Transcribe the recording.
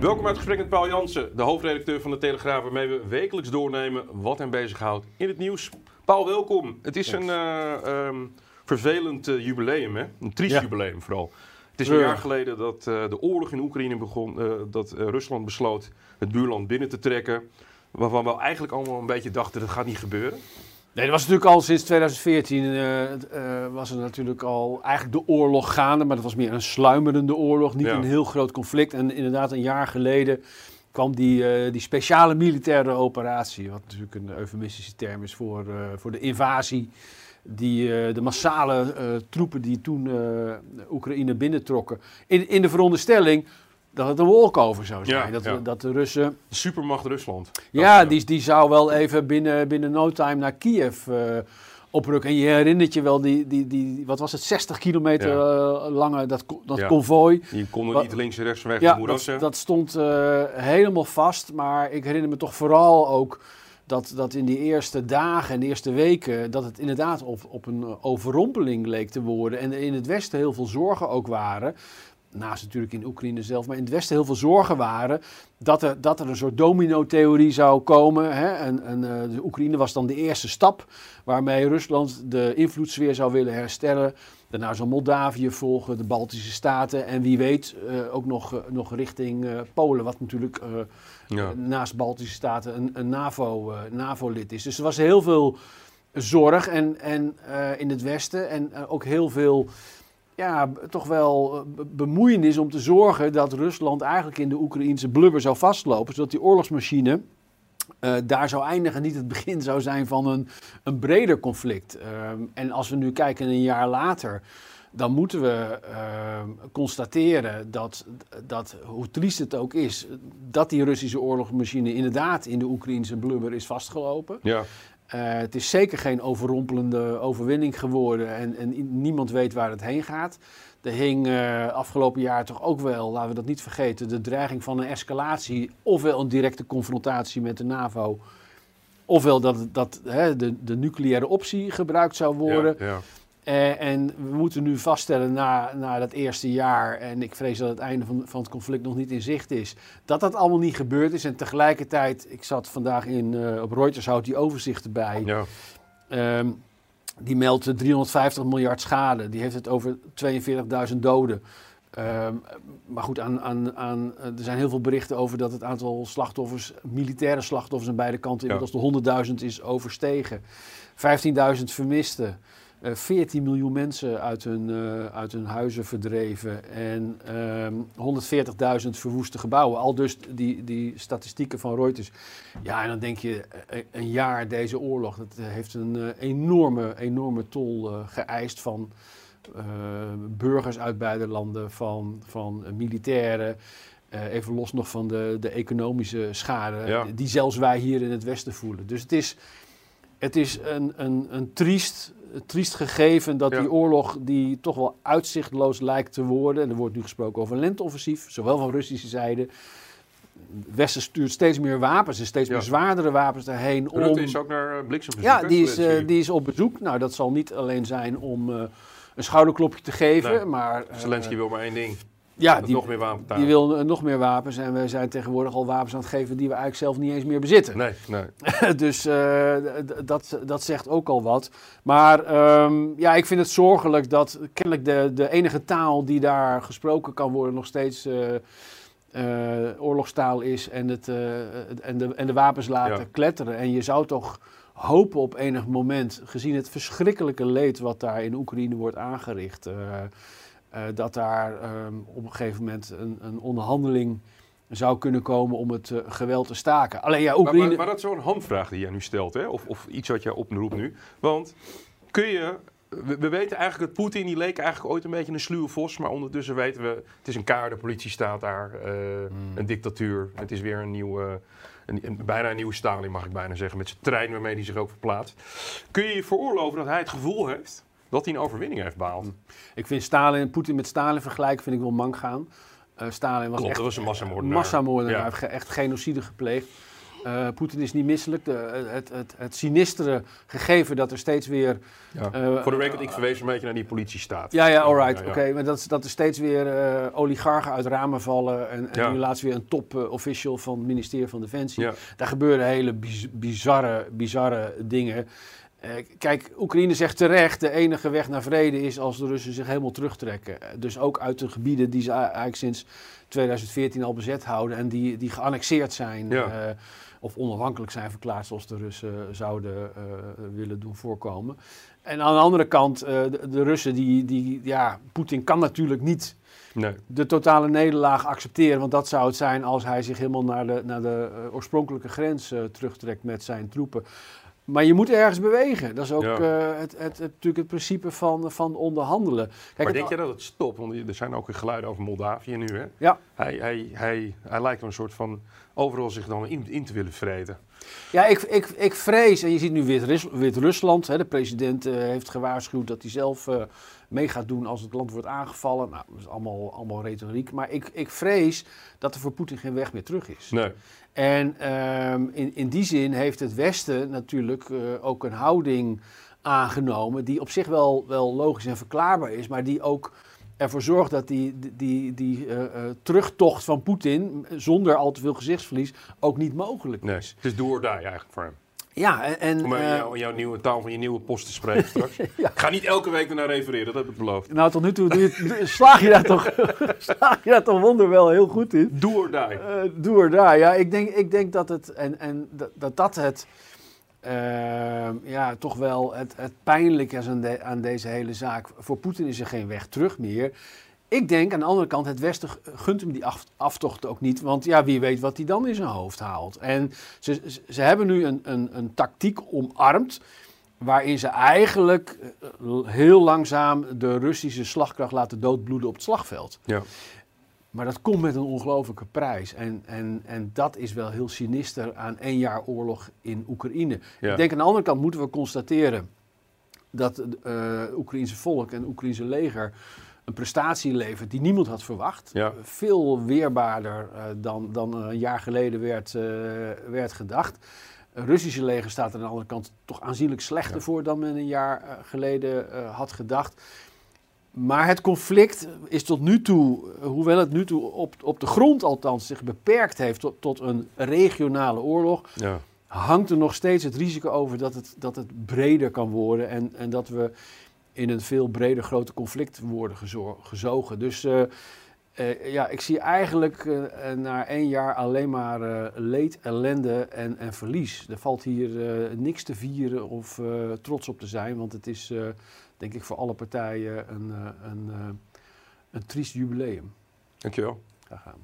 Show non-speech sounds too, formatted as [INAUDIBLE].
Welkom uit het gesprek met Paul Jansen, de hoofdredacteur van de Telegraaf, waarmee we wekelijks doornemen wat hem bezighoudt in het nieuws. Paul, welkom. Het is een eh, ehm, vervelend eh, jubileum, hè? een triest Ja. jubileum vooral. Het is een jaar geleden dat eh, de oorlog in Oekraïne begon, eh, dat eh, Rusland besloot het buurland binnen te trekken. Waarvan we eigenlijk allemaal een beetje dachten dat gaat niet gebeuren. Nee, dat was natuurlijk al sinds 2014 eh, eh, was er natuurlijk al eigenlijk de oorlog gaande, maar dat was meer een sluimerende oorlog, niet Ja. een heel groot conflict. En inderdaad, een jaar geleden kwam die, eh, die speciale militaire operatie, wat natuurlijk een eufemistische term is voor, voor de invasie. Die, de massale troepen die toen Oekraïne binnentrokken. In, in de veronderstelling dat het een walkover zou zijn. Ja, dat, ja. dat de Russen De supermacht Rusland. ja, Dat, die, die zou wel even binnen, binnen no time naar Kiev eh, oprukken. En je herinnert je wel die, die, die wat was het, 60 kilometer eh, lange dat, dat konvooi. Die konden Wat- niet links en rechts de Ja, dat, stond eh, helemaal vast. Maar ik herinner me toch vooral ook dat, dat in die eerste dagen en de eerste weken... dat het inderdaad op, op een eh, overrompeling leek te worden. En in het Westen heel veel zorgen ook waren... Naast natuurlijk in Oekraïne zelf, maar in het Westen heel veel zorgen waren dat er, dat er een soort domino-theorie zou komen. Hè? En, en eh, de Oekraïne was dan de eerste stap waarmee Rusland de invloedssfeer zou willen herstellen. Daarna zou Moldavië volgen, de Baltische Staten en wie weet eh, ook nog, eh, nog richting Polen, wat natuurlijk Ja. naast Baltische Staten een, een NAVO, NAVO-lid is. Dus er was heel veel zorg en, en, in het Westen en ook heel veel ja, toch wel eh, be- bemoeienis om te zorgen dat Rusland eigenlijk in de Oekraïnse blubber zou vastlopen, zodat die oorlogsmachine eh, daar zou eindigen, niet het begin zou zijn van een, een breder conflict. Ehm, en als we nu kijken een jaar later, dan moeten we ehm, constateren dat, dat, hoe triest het ook is, dat die Russische oorlogsmachine inderdaad in de Oekraïnse blubber is vastgelopen. Ja. Eh, het is zeker geen overrompelende overwinning geworden en, en niemand weet waar het heen gaat. Er hing eh, afgelopen jaar toch ook wel, laten we dat niet vergeten, de dreiging van een escalatie, ofwel een directe confrontatie met de NAVO, ofwel dat, dat hè, de, de nucleaire optie gebruikt zou worden. Ja, ja. Eh, en we moeten nu vaststellen na, na dat eerste jaar, en ik vrees dat het einde van, van het conflict nog niet in zicht is, dat dat allemaal niet gebeurd is. En tegelijkertijd, ik zat vandaag in, eh, op Reuters, houdt die overzichten bij. ja. Ehm, die meldt eh, 350 miljard schade. Die heeft het over 42.000 doden. Ehm, maar goed, aan, aan, aan, eh, er zijn heel veel berichten over dat het aantal slachtoffers, militaire slachtoffers aan beide kanten, Ja. inmiddels de 100.000 is overstegen. 15.000 vermisten. Eh 14 miljoen mensen uit hun, eh, uit hun huizen verdreven. En ehm 140.000 verwoeste gebouwen. Al dus die, die statistieken van Reuters. Ja, en dan denk je, eh, een jaar deze oorlog, dat eh, heeft een eh, enorme, enorme tol eh, geëist van eh, burgers uit beide landen, van, van eh, militairen. eh, even los nog van de, de economische schade, Ja. die zelfs wij hier in het Westen voelen. Dus het is, het is een, een, een triest, triest gegeven dat Ja. die oorlog, die toch wel uitzichtloos lijkt te worden, en er wordt nu gesproken over een lenteoffensief, zowel van Russische zijde. Westen stuurt steeds meer wapens en steeds Ja. meer zwaardere wapens daarheen. Rutte om... is ook naar uh, bliksembezoek. Ja, die is, eh, die is op bezoek. Nou, dat zal niet alleen zijn om eh, een schouderklopje te geven, Nee. maar... eh, Zelensky wil maar één ding. Ja, die, nog meer wapens. die wil nog meer wapens en we zijn tegenwoordig al wapens aan het geven die we eigenlijk zelf niet eens meer bezitten. Nee, nee. [LAUGHS] dus eh, dat, dat zegt ook al wat. Maar ehm, ja, ik vind het zorgelijk dat kennelijk de, de enige taal die daar gesproken kan worden nog steeds eh, eh, oorlogstaal is en, het, het- en, de, en de wapens laten Ja. kletteren. En je zou toch hopen op enig moment, gezien het verschrikkelijke leed wat daar in Oekraïne wordt aangericht, eh, eh, dat daar ehm, op een gegeven moment een, een onderhandeling zou kunnen komen om het geweld te staken. Alleen ja, Maar, Oekraïne... maar, maar dat is zo'n handvraag die jij nu stelt, hè? Of, of iets wat jij oproept nu. Want kun je. We, we weten eigenlijk dat Poetin, die leek eigenlijk ooit een beetje een sluwe vos. Maar ondertussen weten we, het is een kaart, de politie staat daar. eh, Een dictatuur. Het is weer een nieuwe. Een, een- bijna een nieuwe Stalin, mag ik bijna zeggen. Met zijn trein waarmee hij zich ook verplaatst. Kun je je veroorloven dat hij het gevoel heeft dat hij een overwinning heeft behaald? Ik vind Stalin, Poetin met Stalin vergelijken, vind ik wel mank gaan. Eh, Stalin was Klopt, echt dat was een massamoordenaar. massamoordenaar. Ja. Hij heeft ge- echt genocide gepleegd. Eh, Poetin is niet misselijk. De, het, het, het sinistere gegeven dat er steeds weer... Ja. eh, Voor de record, ik verwees een beetje naar die politiestaat. Ja, ja, alright. Ja, ja. Oké, maar dat, dat er steeds weer eh, oligarchen uit ramen vallen. En, en Ja. nu laatst weer een top-official van het ministerie van Defensie. Ja. Daar gebeuren hele biz- bizarre, bizarre dingen. Eh, kijk, Oekraïne zegt terecht, de enige weg naar vrede is als de Russen zich helemaal terugtrekken. Eh, Dus ook uit de gebieden die ze eigenlijk sinds 2014 al bezet houden en die, die geannexeerd zijn. Ja. eh, of onafhankelijk zijn verklaard, zoals de Russen zouden willen doen voorkomen. En aan de andere kant, de, de Russen, die, die, ja, Poetin kan natuurlijk niet Nee. de totale nederlaag accepteren. Want dat zou het zijn als hij zich helemaal naar de, naar de oorspronkelijke grens terugtrekt met zijn troepen. Maar je moet ergens bewegen. Dat is ook Ja. eh, het, het, het, natuurlijk het principe van, van onderhandelen. Kijk, maar denk je dat het stopt? Want er zijn ook geluiden over Moldavië nu, hè? Ja. Hij, hij, hij, hij lijkt een soort van overal zich dan in, in te willen vreten. Ja, ik, ik, ik vrees, en je ziet nu Wit-Rus- Wit-Rusland, de president eh, heeft gewaarschuwd dat hij zelf eh, mee gaat doen als het land wordt aangevallen. Nou, dat is allemaal, allemaal retoriek. Maar ik, ik vrees dat er voor Poetin geen weg meer terug is. Nee. En ehm, in, in die zin heeft het Westen natuurlijk eh, ook een houding aangenomen die op zich wel, wel logisch en verklaarbaar is, maar die ook ervoor zorgt dat die, die, die, eh, eh, terugtocht van Poetin zonder al te veel gezichtsverlies ook niet mogelijk nee. is. Het is do or die eigenlijk voor hem. Ja, en, Om eh, jouw, nieuwe taal van je nieuwe post te spreken [LAUGHS] straks. Ja. Ik ga niet elke week ernaar refereren, dat heb ik beloofd. nou tot nu toe doe je, slaag, je daar toch, [LAUGHS] slaag je daar toch wonder wel heel goed in. Do or die. Doe er daar. Ja, ik denk, ik denk dat het en, en dat, dat dat het ehm, ja, toch wel het, het pijnlijke is aan, aan deze hele zaak. Voor Poetin is er geen weg terug meer. Ik denk aan de andere kant, het Westen gunt hem die af- aftocht ook niet. Want ja, wie weet wat hij dan in zijn hoofd haalt. En ze, ze, ze hebben nu een, een, een tactiek omarmd. Waarin ze eigenlijk eh, heel langzaam de Russische slagkracht laten doodbloeden op het slagveld. Ja. Maar dat komt met een ongelofelijke prijs. En, en, en dat is wel heel sinister aan één jaar oorlog in Oekraïne. Ja. Ik denk aan de andere kant moeten we constateren dat het eh Oekraïnse volk en Oekraïnse leger een prestatie levert die niemand had verwacht. Ja. Veel weerbaarder eh, dan, dan een jaar geleden werd, eh, werd gedacht. Het Russische leger staat er aan de andere kant toch aanzienlijk slechter Ja. voor dan men een jaar geleden had gedacht. Maar het conflict is tot nu toe, hoewel het nu toe op, op de grond althans zich beperkt heeft tot, tot een regionale oorlog, Ja. hangt er nog steeds het risico over dat het, dat het breder kan worden en, en dat we in een veel breder groter conflict worden gezo- gezogen. Dus eh, eh, ja, ik zie eigenlijk eh, na één jaar alleen maar leed, ellende en, en verlies. Er valt hier niks te vieren of trots op te zijn, want het is denk ik voor alle partijen een, eh, een, eh, een triest jubileum. Dankjewel. Graag gedaan.